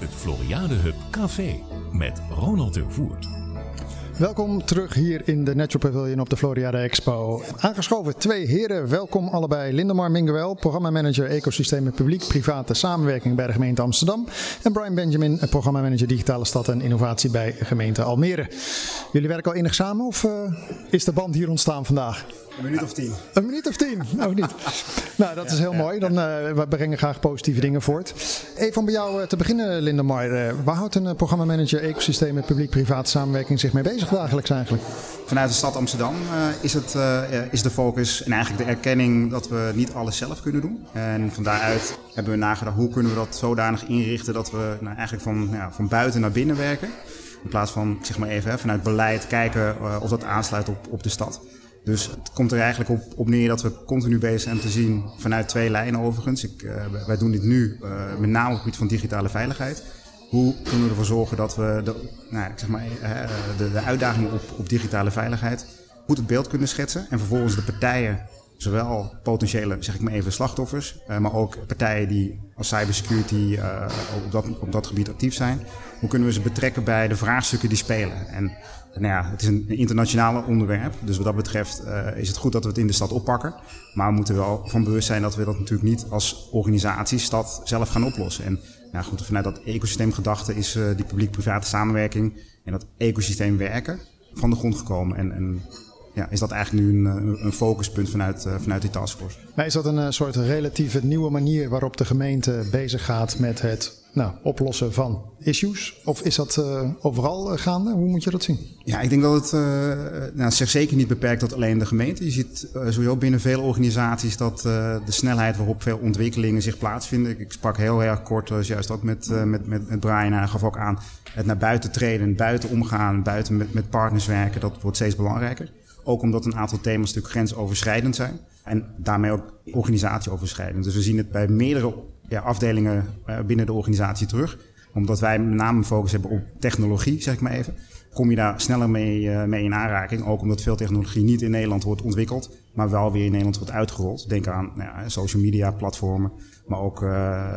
het Floriade Hub Café met Ronald de. Welkom terug hier in de Natural Pavilion op de Floriade Expo. Aangeschoven twee heren, welkom allebei. Lindemar Minguel, programmamanager Ecosystemen Publiek-Private Samenwerking bij de gemeente Amsterdam. En Brian Benjamin, programmamanager Digitale Stad en Innovatie bij gemeente Almere. Jullie werken al enig samen of uh, is de band hier ontstaan vandaag? Een minuut of tien. Een minuut of tien, ook niet. nou, dat is heel mooi. Dan, uh, we brengen graag positieve dingen voort. Even om bij jou uh, te beginnen, Lindemar. Uh, waar houdt een programmamanager Ecosystemen Publiek-Private Samenwerking zich mee bezig dagelijks eigenlijk? Vanuit de stad Amsterdam is, het, is de focus en eigenlijk de erkenning dat we niet alles zelf kunnen doen. En van daaruit hebben we nagedacht hoe kunnen we dat zodanig inrichten dat we nou, eigenlijk van, ja, van buiten naar binnen werken. In plaats van zeg maar even, vanuit beleid kijken of dat aansluit op, op de stad. Dus het komt er eigenlijk op, neer dat we continu bezig zijn te zien vanuit twee lijnen overigens. Ik, uh, wij doen dit nu uh, met name op het gebied van digitale veiligheid. Hoe kunnen we ervoor zorgen dat we de, nou, zeg maar, uh, de, de uitdagingen op, op digitale veiligheid goed het beeld kunnen schetsen. En vervolgens de partijen, zowel potentiële, zeg ik maar even, slachtoffers, maar ook partijen die als cybersecurity op, dat, op dat gebied actief zijn. Hoe kunnen we ze betrekken bij de vraagstukken die spelen? En nou ja, het is een internationaal onderwerp. Dus wat dat betreft uh, is het goed dat we het in de stad oppakken. Maar we moeten wel van bewust zijn dat we dat natuurlijk niet als organisatie, stad, zelf gaan oplossen. En nou goed, vanuit dat ecosysteemgedachte is die publiek-private samenwerking en dat ecosysteem werken van de grond gekomen. En, en ja, is dat eigenlijk nu een, een focuspunt vanuit, uh, vanuit die taskforce. Maar is dat een soort relatieve nieuwe manier waarop de gemeente bezig gaat met het nou, oplossen van issues? Of is dat uh, overal gaande? Hoe moet je dat zien? Ja, ik denk dat het uh, nou, zich zeker niet beperkt tot alleen de gemeente. Je ziet uh, sowieso binnen veel organisaties dat de snelheid waarop veel ontwikkelingen zich plaatsvinden. Ik sprak heel erg kort, juist ook met, met, met, met Brian, hij gaf ook aan, het naar buiten treden, buiten omgaan, buiten met, met partners werken, dat wordt steeds belangrijker. Ook omdat een aantal thema's natuurlijk grensoverschrijdend zijn. En daarmee ook organisatieoverschrijdend. Dus we zien het bij meerdere ja, afdelingen binnen de organisatie terug. Omdat wij met name focus hebben op technologie, zeg ik maar even. Kom je daar sneller mee, uh, mee in aanraking. Ook omdat veel technologie niet in Nederland wordt ontwikkeld, maar wel weer in Nederland wordt uitgerold. Denk aan nou ja, social media platformen, maar ook uh,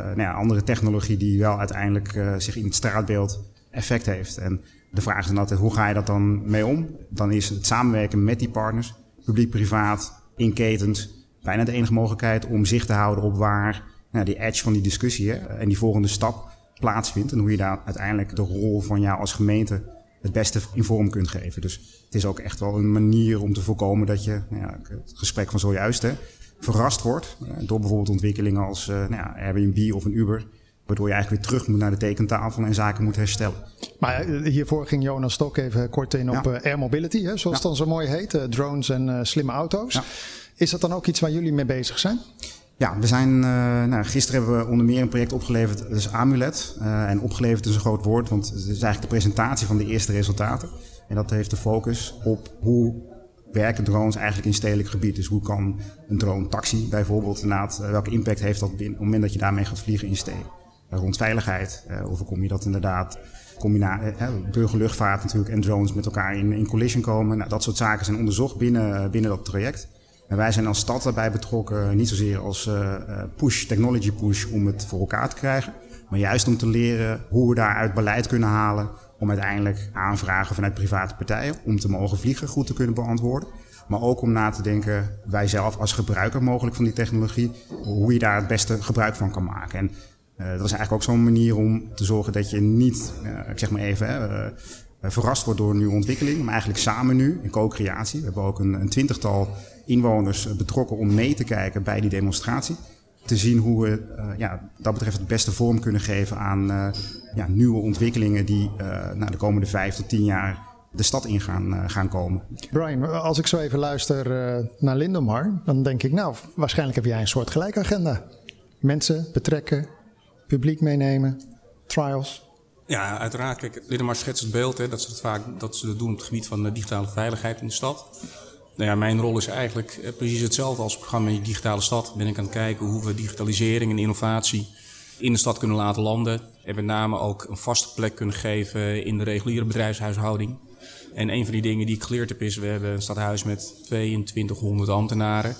nou ja, andere technologie die wel uiteindelijk zich in het straatbeeld effect heeft. En de vraag is altijd, hoe ga je dat dan mee om? Dan is het samenwerken met die partners, publiek-privaat, in ketens, bijna de enige mogelijkheid om zicht te houden op waar nou, die edge van die discussie hè, en die volgende stap plaatsvindt. En hoe je daar uiteindelijk de rol van jou als gemeente het beste in vorm kunt geven. Dus het is ook echt wel een manier om te voorkomen dat je, nou ja, het gesprek van zojuist, hè, verrast wordt door bijvoorbeeld ontwikkelingen als uh, nou ja, Airbnb of een Uber. Waardoor je eigenlijk weer terug moet naar de tekentafel en zaken moet herstellen. Maar hiervoor ging Jonas Stok even kort in op ja. air mobility, hè, zoals het dan zo mooi heet. Uh, drones en slimme auto's. Is dat dan ook iets waar jullie mee bezig zijn? Ja, we zijn, uh, nou, gisteren hebben we onder meer een project opgeleverd, dat is Amulet. Uh, en opgeleverd is een groot woord, want het is eigenlijk de presentatie van de eerste resultaten. En dat heeft de focus op hoe werken drones eigenlijk in stedelijk gebied. Dus hoe kan een drone taxi bijvoorbeeld, inderdaad, welke impact heeft dat op het moment dat je daarmee gaat vliegen in steden? Rond veiligheid, hoe voorkom je dat inderdaad? burgerluchtvaart natuurlijk en drones met elkaar in, in collision komen. Nou, dat soort zaken zijn onderzocht binnen, binnen dat traject. En wij zijn als stad daarbij betrokken, niet zozeer als push, technology push, om het voor elkaar te krijgen. Maar juist om te leren hoe we daaruit beleid kunnen halen. Om uiteindelijk aanvragen vanuit private partijen om te mogen vliegen goed te kunnen beantwoorden. Maar ook om na te denken, wij zelf als gebruiker mogelijk van die technologie, hoe je daar het beste gebruik van kan maken. En dat is eigenlijk ook zo'n manier om te zorgen dat je niet, uh, ik zeg maar even, uh, verrast wordt door een nieuwe ontwikkeling, maar eigenlijk samen nu in co-creatie. We hebben ook een, een twintigtal inwoners betrokken om mee te kijken bij die demonstratie. Te zien hoe we ja, dat betreft het beste vorm kunnen geven aan ja, nieuwe ontwikkelingen die uh, nou, de komende vijf tot tien jaar de stad in gaan, gaan komen. Brian, als ik zo even luister naar Lindomar, dan denk ik, nou, waarschijnlijk heb jij een soort gelijke agenda. Mensen betrekken, publiek meenemen, trials. Ja, uiteraard. Kijk, Lindomar schetst het beeld hè, dat ze het vaak dat ze dat doen op het gebied van de digitale veiligheid in de stad. Nou ja, mijn rol is eigenlijk eh, precies hetzelfde als het programma digitale stad. Ben ik aan het kijken hoe we digitalisering en innovatie in de stad kunnen laten landen. En met name ook een vaste plek kunnen geven in de reguliere bedrijfshuishouding. En een van die dingen die ik geleerd heb is, we hebben een stadhuis met 2200 ambtenaren.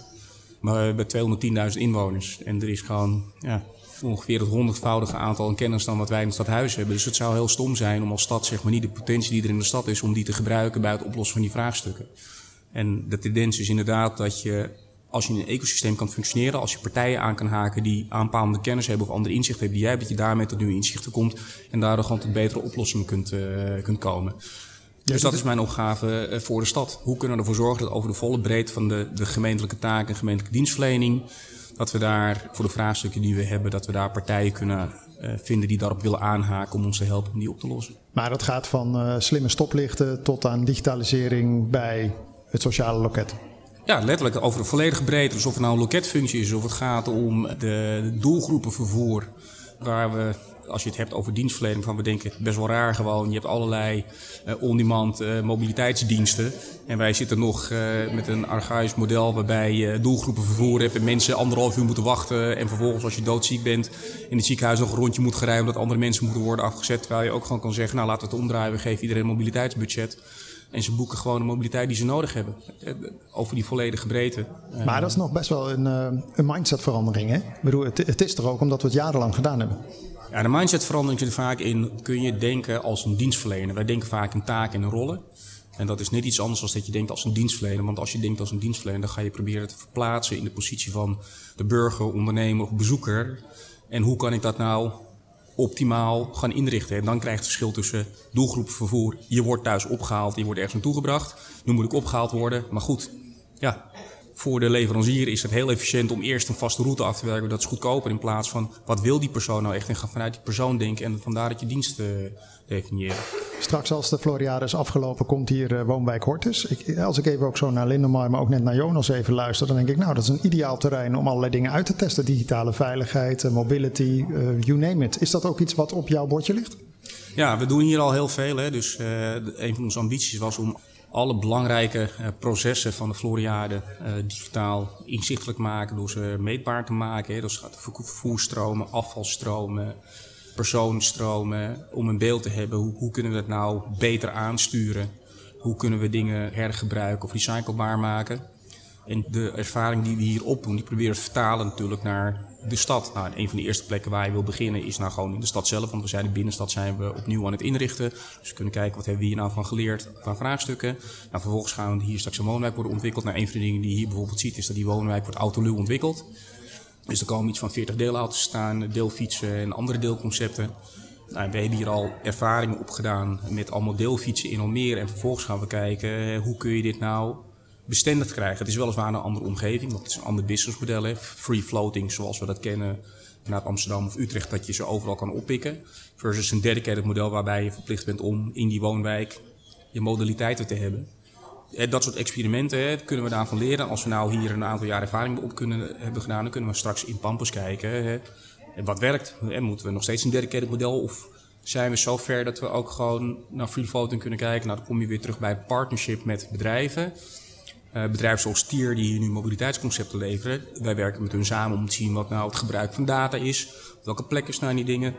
Maar we hebben 210.000 inwoners. En er is gewoon ja, ongeveer het honderdvoudige aantal aan kennis dan wat wij in het stadhuis hebben. Dus het zou heel stom zijn om als stad zeg maar, niet de potentie die er in de stad is, om die te gebruiken bij het oplossen van die vraagstukken. En de tendens is inderdaad dat je, als je in een ecosysteem kan functioneren, als je partijen aan kan haken die aanpalende kennis hebben of andere inzichten hebben die jij hebt, dat je daarmee tot nieuwe inzichten komt en daardoor gewoon tot betere oplossingen kunt, uh, kunt komen. Dus dat is mijn opgave eh, voor de stad. Hoe kunnen we ervoor zorgen dat over de volle breedte van de, de gemeentelijke taken en gemeentelijke dienstverlening, dat we daar voor de vraagstukken die we hebben, dat we daar partijen kunnen uh, vinden die daarop willen aanhaken om ons te helpen om die op te lossen. Maar dat gaat van uh, slimme stoplichten tot aan digitalisering bij het sociale loket. Ja, letterlijk over de volledige breedte. Dus of het nou een loketfunctie is, of het gaat om de doelgroepenvervoer, waar we als je het hebt over dienstverlening, van we denken best wel raar gewoon. Je hebt allerlei uh, on-demand uh, mobiliteitsdiensten. En wij zitten nog uh, met een archaïsch model waarbij je doelgroepen vervoer hebt en mensen anderhalf uur moeten wachten. En vervolgens als je doodziek bent in het ziekenhuis nog een rondje moet gaan rijden omdat andere mensen moeten worden afgezet. Terwijl je ook gewoon kan zeggen, nou laten we het omdraaien, we geven iedereen een mobiliteitsbudget. En ze boeken gewoon de mobiliteit die ze nodig hebben. Over die volledige breedte. Maar dat is nog best wel een, een mindsetverandering. Hè? Ik bedoel, het, het is er ook omdat we het jarenlang gedaan hebben. De mindsetverandering zit vaak in, kun je denken als een dienstverlener. Wij denken vaak in taken en rollen. En dat is net iets anders dan dat je denkt als een dienstverlener. Want als je denkt als een dienstverlener, dan ga je proberen te verplaatsen in de positie van de burger, ondernemer of bezoeker. En hoe kan ik dat nou optimaal gaan inrichten? En dan krijg je het verschil tussen doelgroepvervoer. Je wordt thuis opgehaald, je wordt ergens naartoe gebracht. Nu moet ik opgehaald worden. Maar goed, ja, voor de leverancier is het heel efficiënt om eerst een vaste route af te werken. Dat is goedkoper in plaats van wat wil die persoon nou echt. En ga vanuit die persoon denken en vandaar dat je diensten definiëren. Straks als de Floriade is afgelopen komt hier uh, Woonwijk Hortus. Ik, als ik even ook zo naar Lindemar, maar ook net naar Jonas even luister. Dan denk ik nou dat is een ideaal terrein om allerlei dingen uit te testen. Digitale veiligheid, mobility, uh, you name it. Is dat ook iets wat op jouw bordje ligt? Ja, we doen hier al heel veel. Hè. Dus een van onze ambities was om alle belangrijke uh, processen van de Floriade uh, digitaal inzichtelijk maken door ze meetbaar te maken. Dat gaat vervoerstromen, afvalstromen, persoonstromen. Om een beeld te hebben hoe, hoe kunnen we dat nou beter aansturen. Hoe kunnen we dingen hergebruiken of recyclebaar maken. En de ervaring die we hier opdoen, die proberen we te vertalen natuurlijk naar de stad. Nou, een van de eerste plekken waar je wil beginnen is nou gewoon in de stad zelf. Want we zijn de binnenstad zijn we opnieuw aan het inrichten. Dus we kunnen kijken wat hebben we hier nou van geleerd van vraagstukken. Nou, vervolgens gaan hier straks een woonwijk worden ontwikkeld. Nou, een van de dingen die je hier bijvoorbeeld ziet is dat die woonwijk wordt autoluw ontwikkeld. Dus er komen iets van 40 deelauto's staan, deelfietsen en andere deelconcepten. Nou, we hebben hier al ervaringen opgedaan met allemaal deelfietsen in Almere. En vervolgens gaan we kijken hoe kun je dit nou bestendig krijgen. Het is weliswaar een andere omgeving, want het is een ander businessmodel. Free floating, zoals we dat kennen naar Amsterdam of Utrecht, dat je ze overal kan oppikken. Versus een dedicated model waarbij je verplicht bent om in die woonwijk je modaliteiten te hebben. Dat soort experimenten hè, kunnen we daarvan leren. Als we nou hier een aantal jaar ervaring op kunnen hebben gedaan, dan kunnen we straks in Pampus kijken. Hè. Wat werkt? En moeten we nog steeds een dedicated model of zijn we zo ver dat we ook gewoon naar free floating kunnen kijken? Nou, dan kom je weer terug bij partnership met bedrijven. Uh, bedrijven zoals Tier die hier nu mobiliteitsconcepten leveren. Wij werken met hun samen om te zien wat nou het gebruik van data is. Welke plekken staan die dingen.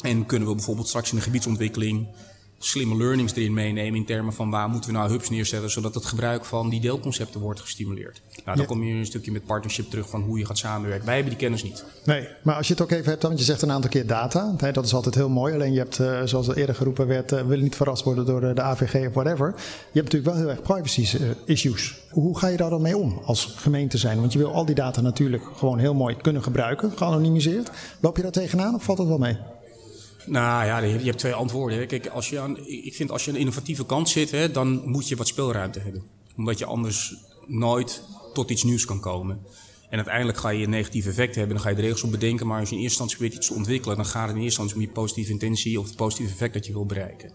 En kunnen we bijvoorbeeld straks in de gebiedsontwikkeling slimme learnings erin meenemen in termen van waar moeten we nou hubs neerzetten zodat het gebruik van die deelconcepten wordt gestimuleerd. Nou, dan kom je een stukje met partnership terug van hoe je gaat samenwerken. Wij hebben die kennis niet. Nee, maar als je het ook even hebt, want je zegt een aantal keer data, dat is altijd heel mooi. Alleen je hebt, uh, zoals eerder geroepen werd, uh, willen niet verrast worden door de AVG of whatever. Je hebt natuurlijk wel heel erg privacy issues. Hoe ga je daar dan mee om als gemeente zijn? Want je wil al die data natuurlijk gewoon heel mooi kunnen gebruiken, geanonimiseerd. Loop je daar tegenaan of valt het wel mee? Nou ja, je hebt twee antwoorden. Kijk, als je aan, ik vind als je aan de innovatieve kant zit, hè, dan moet je wat speelruimte hebben. Omdat je anders nooit tot iets nieuws kan komen. En uiteindelijk ga je een negatief effect hebben, dan ga je de regels op bedenken. Maar als je in eerste instantie probeert iets te ontwikkelen, dan gaat het in eerste instantie om je positieve intentie of het positieve effect dat je wil bereiken.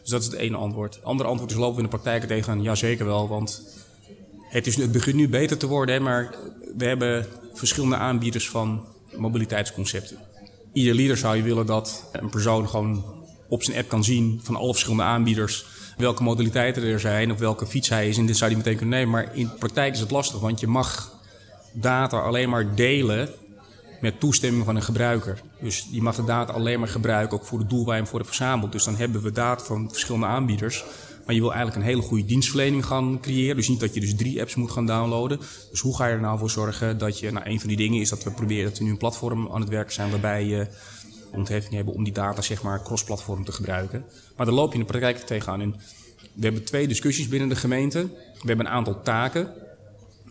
Dus dat is het ene antwoord. Het andere antwoord is lopen we in de praktijk tegenaan? Ja, zeker wel, want het, is, het begint nu beter te worden, hè, maar we hebben verschillende aanbieders van mobiliteitsconcepten ieder leader zou je willen dat een persoon gewoon op zijn app kan zien van alle verschillende aanbieders welke modaliteiten er zijn of welke fiets hij is. En dit zou hij meteen kunnen nemen. Maar in de praktijk is het lastig, want je mag data alleen maar delen met toestemming van een gebruiker. Dus je mag de data alleen maar gebruiken ook voor het doel waar je hem voor hebt verzameld. Dus dan hebben we data van verschillende aanbieders. Maar Maar je wil eigenlijk een hele goede dienstverlening gaan creëren. Dus niet dat je dus drie apps moet gaan downloaden. Dus hoe ga je er nou voor zorgen dat je... Nou, een van die dingen is dat we proberen dat we nu een platform aan het werken zijn... waarbij je ontheffing hebben om die data zeg maar cross-platform te gebruiken. Maar daar loop je in de praktijk tegenaan. En we hebben twee discussies binnen de gemeente. We hebben een aantal taken.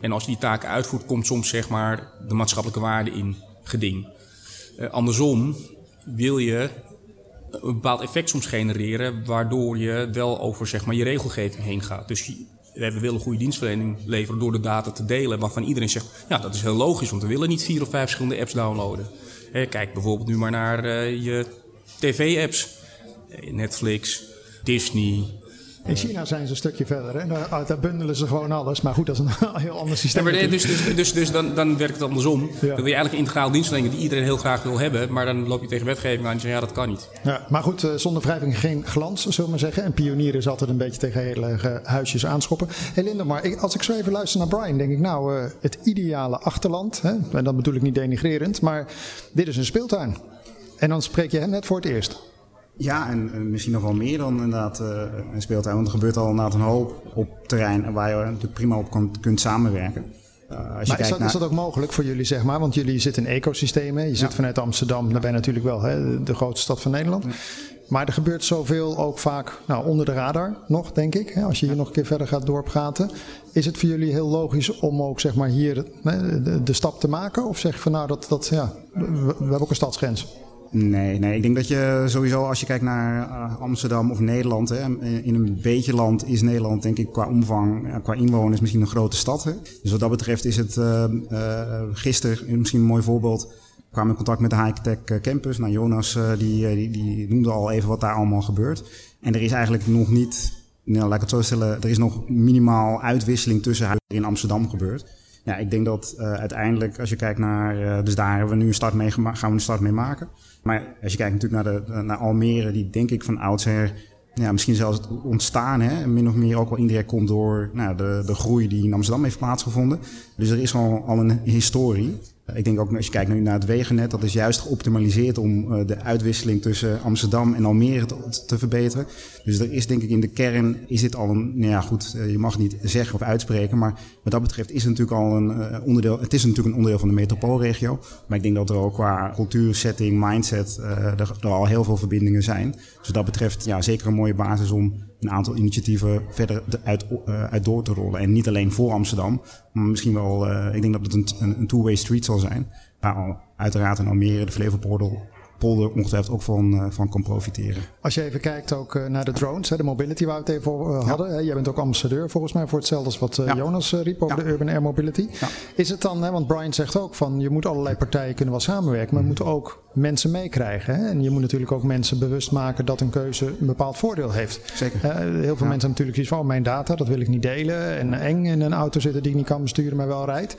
En als je die taken uitvoert, komt soms zeg maar de maatschappelijke waarde in geding. Uh, andersom wil je een bepaald effect soms genereren, waardoor je wel over zeg maar, je regelgeving heen gaat. Dus we willen goede dienstverlening leveren door de data te delen, waarvan iedereen zegt, ja dat is heel logisch, want we willen niet vier of vijf verschillende apps downloaden. kijk bijvoorbeeld nu maar naar uh, je tv-apps. Netflix, Disney, in China zijn ze een stukje verder. Hè? Daar, daar, bundelen ze gewoon alles. Maar goed, dat is een heel ander systeem. Ja, maar dus, dus, dus, dus dan, dan werkt het andersom. Ja. Dan wil je eigenlijk een integraal dienstverlening die iedereen heel graag wil hebben. Maar dan loop je tegen wetgeving aan en zeg ja, dat kan niet. Ja, maar goed, eh, zonder wrijving geen glans, zullen we maar zeggen. En pionieren is altijd een beetje tegen hele huisjes aanschoppen. Hé Linda, maar als ik zo even luister naar Brian, denk ik nou, uh, het ideale achterland. Hè? En dat bedoel ik niet denigrerend. Maar dit is een speeltuin. En dan spreek je hem net voor het eerst. Ja, en, misschien nog wel meer dan inderdaad uh, een speeltuin. Want er gebeurt al inderdaad een hoop op terrein waar je natuurlijk prima op kan, kunt samenwerken. Uh, als maar je is, dat, naar... is dat ook mogelijk voor jullie, zeg maar? Want jullie zitten in ecosystemen. Je zit vanuit Amsterdam, daar ben je natuurlijk wel hè, de grootste stad van Nederland. Maar er gebeurt zoveel ook vaak nou, onder de radar nog, denk ik. Hè, als je hier nog een keer verder gaat doorpraten. Is het voor jullie heel logisch om ook zeg maar, hier de, de stap te maken? Of zeg je van nou, dat, dat, ja, we, we hebben ook een stadsgrens? Nee, nee, ik denk dat je sowieso als je kijkt naar uh, Amsterdam of Nederland, hè, in een beetje land is Nederland denk ik qua omvang, qua inwoners misschien een grote stad. Hè. Dus wat dat betreft is het uh, gisteren misschien een mooi voorbeeld. Kwam in contact met de High-Tech Campus. Nou, Jonas die, die, die noemde al even wat daar allemaal gebeurt. En er is eigenlijk nog niet, nou, laat ik het zo stellen, er is nog minimaal uitwisseling tussen in Amsterdam gebeurd. Ja, ik denk dat uh, uiteindelijk, als je kijkt naar, uh, dus daar hebben we nu een start mee gaan we een start mee maken. Maar als je kijkt natuurlijk naar, de, naar Almere, die denk ik van oudsher, ja, misschien zelfs het ontstaan, hè, min of meer ook wel indirect komt door nou, de, de groei die in Amsterdam heeft plaatsgevonden. Dus er is al, al een historie. Ik denk ook als je kijkt naar het wegennet, dat is juist geoptimaliseerd om uh, de uitwisseling tussen Amsterdam en Almere te, te, verbeteren. Dus er is denk ik in de kern, is dit al een, nou ja goed, uh, je mag niet zeggen of uitspreken, maar wat dat betreft is het natuurlijk al een uh, onderdeel, het is natuurlijk een onderdeel van de metropoolregio. Maar ik denk dat er ook qua cultuur, setting, mindset, er, er, al heel veel verbindingen zijn. Dus wat dat betreft, ja, zeker een mooie basis om een aantal initiatieven verder uit, uh, uit door te rollen. En niet alleen voor Amsterdam, maar misschien wel, uh, ik denk dat het een, een, two-way street zal zijn. Waar uiteraard in Almere, de Flevopolder, polder ongetwijfeld ook van, uh, van kan profiteren. Als je even kijkt ook uh, naar de drones, de mobility waar we het even over uh, hadden. Jij bent ook ambassadeur volgens mij voor hetzelfde als wat ja. Jonas riep over ja. de Urban Air Mobility. Is het dan, hè, want Brian zegt ook van je moet allerlei partijen kunnen wel samenwerken, maar je moet ook mensen meekrijgen. En je moet natuurlijk ook mensen bewust maken dat een keuze een bepaald voordeel heeft. Zeker. heel veel mensen hebben natuurlijk zoiets van oh, mijn data, dat wil ik niet delen. En eng in een auto zitten die ik niet kan besturen, maar wel rijdt.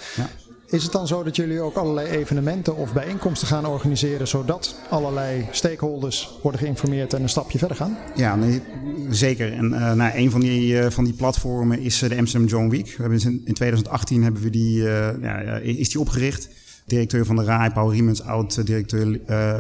Is het dan zo dat jullie ook allerlei evenementen of bijeenkomsten gaan organiseren, zodat allerlei stakeholders worden geïnformeerd en een stapje verder gaan? Ja, nee, zeker. En uh, nou, een van die, uh, van die platformen is uh, de Amsterdam Drone Week. We hebben in 2018 hebben we die, is die opgericht. Directeur van de RAI, Paul Riemens, oud-directeur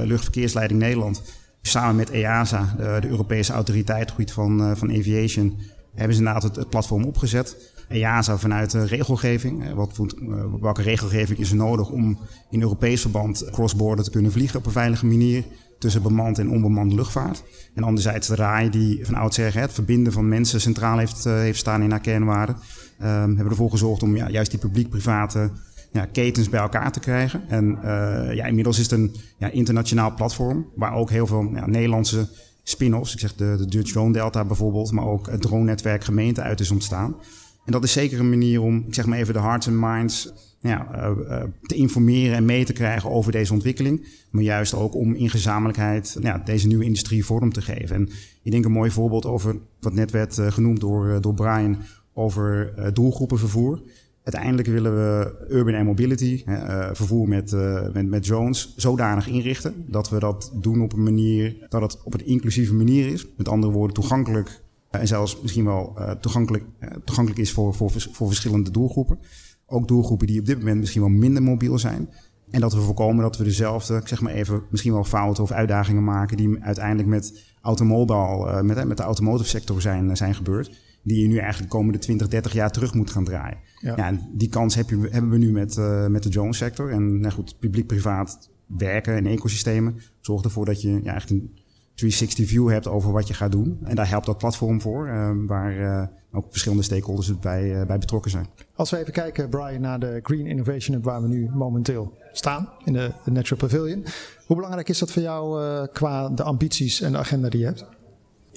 luchtverkeersleiding Nederland. Samen met EASA, de, de Europese autoriteit gebied van, van aviation, hebben ze inderdaad het, het platform opgezet. EASA vanuit de regelgeving. Eh, wat, eh, welke regelgeving is er nodig om in Europees verband cross-border te kunnen vliegen op een veilige manier tussen bemand en onbemande luchtvaart. En anderzijds de RAI die van oudsher het verbinden van mensen centraal heeft, uh, heeft staan in haar kernwaarden. Um, hebben ervoor gezorgd om ja, juist die publiek-private ja, ketens bij elkaar te krijgen. En uh, ja, inmiddels is het een ja, internationaal platform waar ook heel veel ja, Nederlandse spin-offs, ik zeg de, de Dutch Drone Delta bijvoorbeeld, maar ook het drone-netwerk gemeente uit is ontstaan. En dat is zeker een manier om, ik zeg maar even, de hearts and minds ja, uh, uh, te informeren en mee te krijgen over deze ontwikkeling. Maar juist ook om in gezamenlijkheid ja, deze nieuwe industrie vorm te geven. En ik denk een mooi voorbeeld over wat net werd uh, genoemd door, door Brian over doelgroepenvervoer. Uiteindelijk willen we urban air mobility, vervoer met, met, met zodanig inrichten dat we dat doen op een manier dat het op een inclusieve manier is. Met andere woorden, toegankelijk en zelfs misschien wel uh, toegankelijk, uh, toegankelijk is voor, voor, voor verschillende doelgroepen. Ook doelgroepen die op dit moment misschien wel minder mobiel zijn. En dat we voorkomen dat we dezelfde, ik zeg maar even, misschien wel fouten of uitdagingen maken die uiteindelijk met automobile, met, met de automotive sector zijn, zijn gebeurd. Die je nu eigenlijk de komende 20, 30 jaar terug moet gaan draaien. Ja. ja en die kans heb je, hebben we nu met, met de drone sector. En nou goed, publiek-privaat werken in ecosystemen zorgt ervoor dat je ja, echt een 360 view hebt over wat je gaat doen. En daar helpt dat platform voor, uh, waar uh, ook verschillende stakeholders bij, uh, bij betrokken zijn. Als we even kijken, Brian, naar de Green Innovation Hub waar we nu momenteel staan, in de, de Natural Pavilion. Hoe belangrijk is dat voor jou qua de ambities en de agenda die je hebt?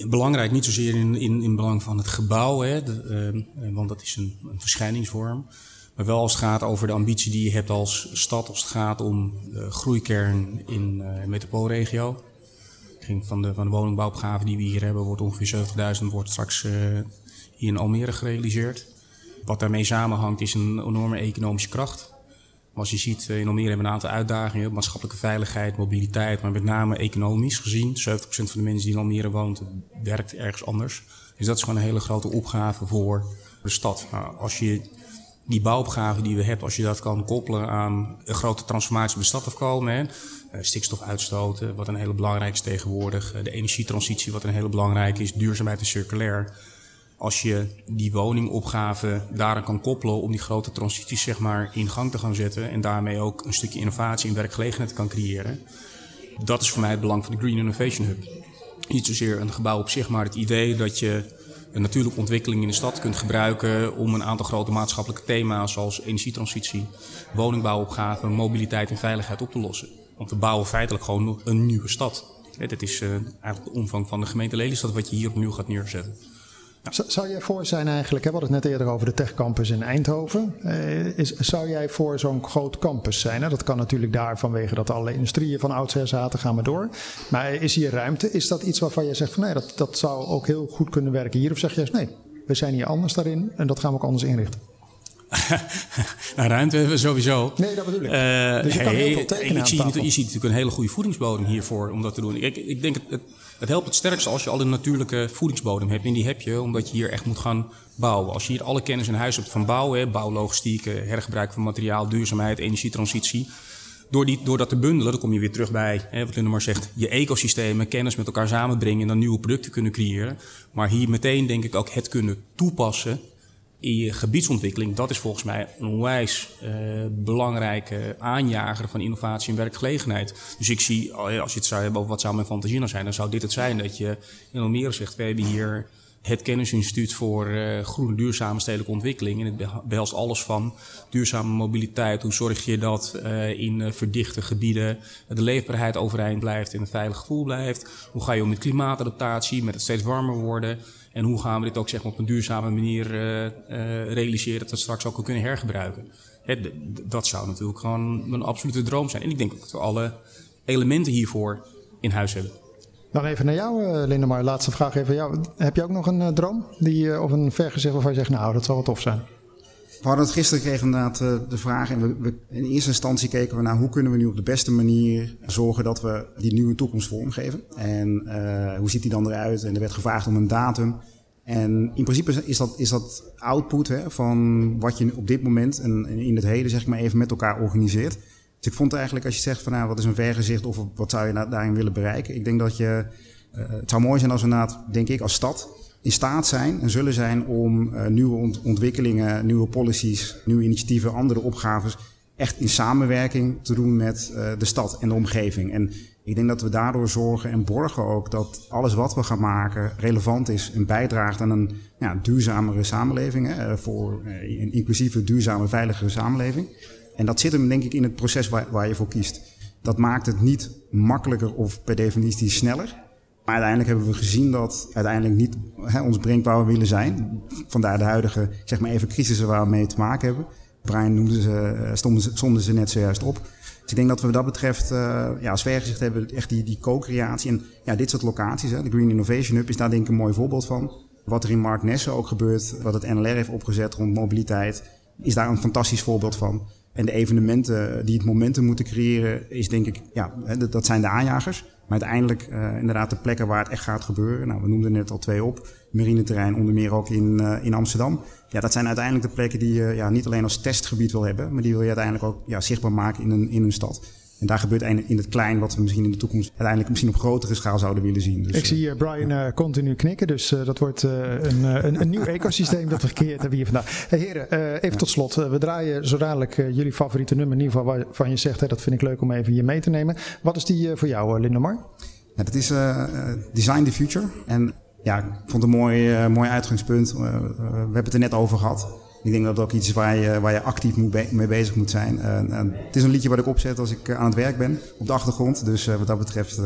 Belangrijk, niet zozeer in, in, in belang van het gebouw, hè, de, want dat is een, een verschijningsvorm. Maar wel als het gaat over de ambitie die je hebt als stad, als het gaat om de groeikern in uh, de metropoolregio. Van de, van de woningbouwopgave die we hier hebben, wordt ongeveer 70.000 wordt straks uh, hier in Almere gerealiseerd. Wat daarmee samenhangt is een enorme economische kracht. Als je ziet, eh, in Almere hebben we een aantal uitdagingen. Maatschappelijke veiligheid, mobiliteit, maar met name economisch gezien. 70% van de mensen die in Almere woont, werkt ergens anders. Dus dat is gewoon een hele grote opgave voor de stad. Nou, als je die bouwopgave die we hebben, als je dat kan koppelen aan een grote transformatie op de stad afkomen. Hè, eh, stikstof uitstoten, wat een hele belangrijke is tegenwoordig. Eh, de energietransitie, wat een hele belangrijke is. Duurzaamheid en circulair. Als je die woningopgave daaraan kan koppelen om die grote transities zeg maar, in gang te gaan zetten. En daarmee ook een stukje innovatie en werkgelegenheid kan creëren. Dat is voor mij het belang van de Green Innovation Hub. Niet zozeer een gebouw op zich, maar het idee dat je een natuurlijke ontwikkeling in de stad kunt gebruiken om een aantal grote maatschappelijke thema's zoals energietransitie, woningbouwopgave, mobiliteit en veiligheid op te lossen. Want we bouwen feitelijk gewoon een nieuwe stad. Dit is uh, eigenlijk de omvang van de gemeente Lelystad wat je hier opnieuw gaat neerzetten. Zou jij voor zijn eigenlijk, we hadden het net eerder over de techcampus in Eindhoven. Uh, is, zou jij voor zo'n groot campus zijn? Dat kan natuurlijk daar vanwege dat alle industrieën van oudsher zaten, gaan we door. Maar is hier ruimte? Is dat iets waarvan je zegt van nee, dat, dat zou ook heel goed kunnen werken hier? Of zeg je nee, we zijn hier anders daarin en dat gaan we ook anders inrichten? Nou, ruimte hebben we sowieso. Nee, dat bedoel ik. Uh, dus je kan heel veel tekenen je, ziet, je ziet natuurlijk een hele goede voedingsbodem hiervoor om dat te doen. Ik, ik denk het, het het helpt het sterkste als je al een natuurlijke voedingsbodem hebt. En die heb je omdat je hier echt moet gaan bouwen. Als je hier alle kennis in huis hebt van bouwen, bouwlogistiek, eh, hergebruik van materiaal, duurzaamheid, energietransitie. Door, die, door dat te bundelen, dan kom je weer terug bij, hè, wat Linda maar zegt, je ecosystemen, kennis met elkaar samenbrengen en dan nieuwe producten kunnen creëren. Maar hier meteen denk ik ook het kunnen toepassen je gebiedsontwikkeling, dat is volgens mij een onwijs uh, belangrijke aanjager van innovatie en werkgelegenheid. Dus ik zie, oh als je het zou hebben over wat zou mijn fantasie nou zijn, dan zou dit het zijn dat je in Almere zegt, we hebben hier het kennisinstituut voor uh, groene duurzame stedelijke ontwikkeling. En het behelst alles van duurzame mobiliteit. Hoe zorg je dat in verdichte gebieden de leefbaarheid overeind blijft en een veilig gevoel blijft? Hoe ga je om met klimaatadaptatie, met het steeds warmer worden? En hoe gaan we dit ook zeg maar, op een duurzame manier uh, uh, realiseren dat we het straks ook kunnen hergebruiken? dat zou natuurlijk gewoon een absolute droom zijn. En ik denk ook dat we alle elementen hiervoor in huis hebben. Dan even naar jou, Linda, maar laatste vraag even jou. Heb je ook nog een droom die, of een vergezicht waarvan je zegt, nou, dat zou wel tof zijn? We hadden het gisteren gekregen inderdaad de vraag. En we, in eerste instantie keken we naar hoe kunnen we nu op de beste manier zorgen dat we die nieuwe toekomst vormgeven. En uh, hoe ziet die dan eruit? En er werd gevraagd om een datum. En in principe is dat, is dat output hè, van wat je op dit moment en in het heden zeg ik maar even met elkaar organiseert. Dus ik vond eigenlijk als je zegt van nou wat is een vergezicht of wat zou je daarin willen bereiken. Ik denk dat je, uh, het zou mooi zijn als we na denk ik als stad in staat zijn en zullen zijn om uh, nieuwe ontwikkelingen, nieuwe policies, nieuwe initiatieven, andere opgaves echt in samenwerking te doen met uh, de stad en de omgeving. En ik denk dat we daardoor zorgen en borgen ook dat alles wat we gaan maken relevant is en bijdraagt aan een ja, duurzamere samenleving. Hè, voor een inclusieve, duurzame, veiligere samenleving. En dat zit hem denk ik in het proces waar, waar je voor kiest. Dat maakt het niet makkelijker of per definitie sneller. Maar uiteindelijk hebben we gezien dat uiteindelijk niet hè, ons brengt waar we willen zijn. Vandaar de huidige, zeg maar even, crisissen waar we mee te maken hebben. Brian ze, eh, stonden ze, net zojuist op. Dus ik denk dat we dat betreft, uh, ja, als vergezicht hebben, echt die, die co-creatie. En ja, dit soort locaties, hè, de Green Innovation Hub is daar denk ik een mooi voorbeeld van. Wat er in Mark Nessen ook gebeurt, wat het NLR heeft opgezet rond mobiliteit, is daar een fantastisch voorbeeld van. En de evenementen die het momentum moeten creëren, is denk ik, ja, dat zijn de aanjagers. Maar uiteindelijk inderdaad de plekken waar het echt gaat gebeuren. Nou, we noemden net al twee op. Marineterrein, onder meer ook in, in Amsterdam. Ja, dat zijn uiteindelijk de plekken die je ja, niet alleen als testgebied wil hebben, maar die wil je uiteindelijk ook ja, zichtbaar maken in een, in een stad. En daar gebeurt in het klein wat we misschien in de toekomst uiteindelijk misschien op grotere schaal zouden willen zien. Dus, ik zie uh, Brian uh, continu knikken, dus uh, dat wordt een, een, een, nieuw ecosysteem dat we gecreëerd hebben hier vandaag. Hey, heren, even tot slot. we draaien zo dadelijk jullie favoriete nummer, in ieder geval waarvan je zegt, dat vind ik leuk om even hier mee te nemen. Wat is die voor jou, Lindemar? Ja, dat is Design the Future. En ja, ik vond het een mooi, mooi uitgangspunt. we hebben het er net over gehad. Ik denk dat dat ook iets is waar je, waar je actief moet mee bezig moet zijn. Uh, het is een liedje wat ik opzet als ik eh, aan het werk ben, op de achtergrond. Dus uh, wat dat betreft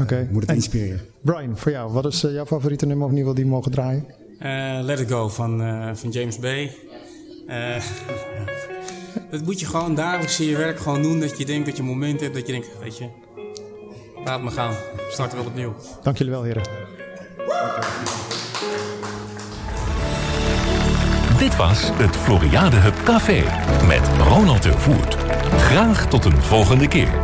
okay. moet het inspireren. Brian, voor jou, wat is jouw favoriete nummer of in ieder geval die mogen draaien? Let It Go van, van James Bay. dat moet je gewoon dagelijks in je werk gewoon doen. Dat je denkt dat je een moment hebt dat je denkt, weet je, laat me gaan. Starten wel opnieuw. Dank jullie wel, heren. Dit was het Floriade Hub Café met Ronald de Voert. Graag tot een volgende keer.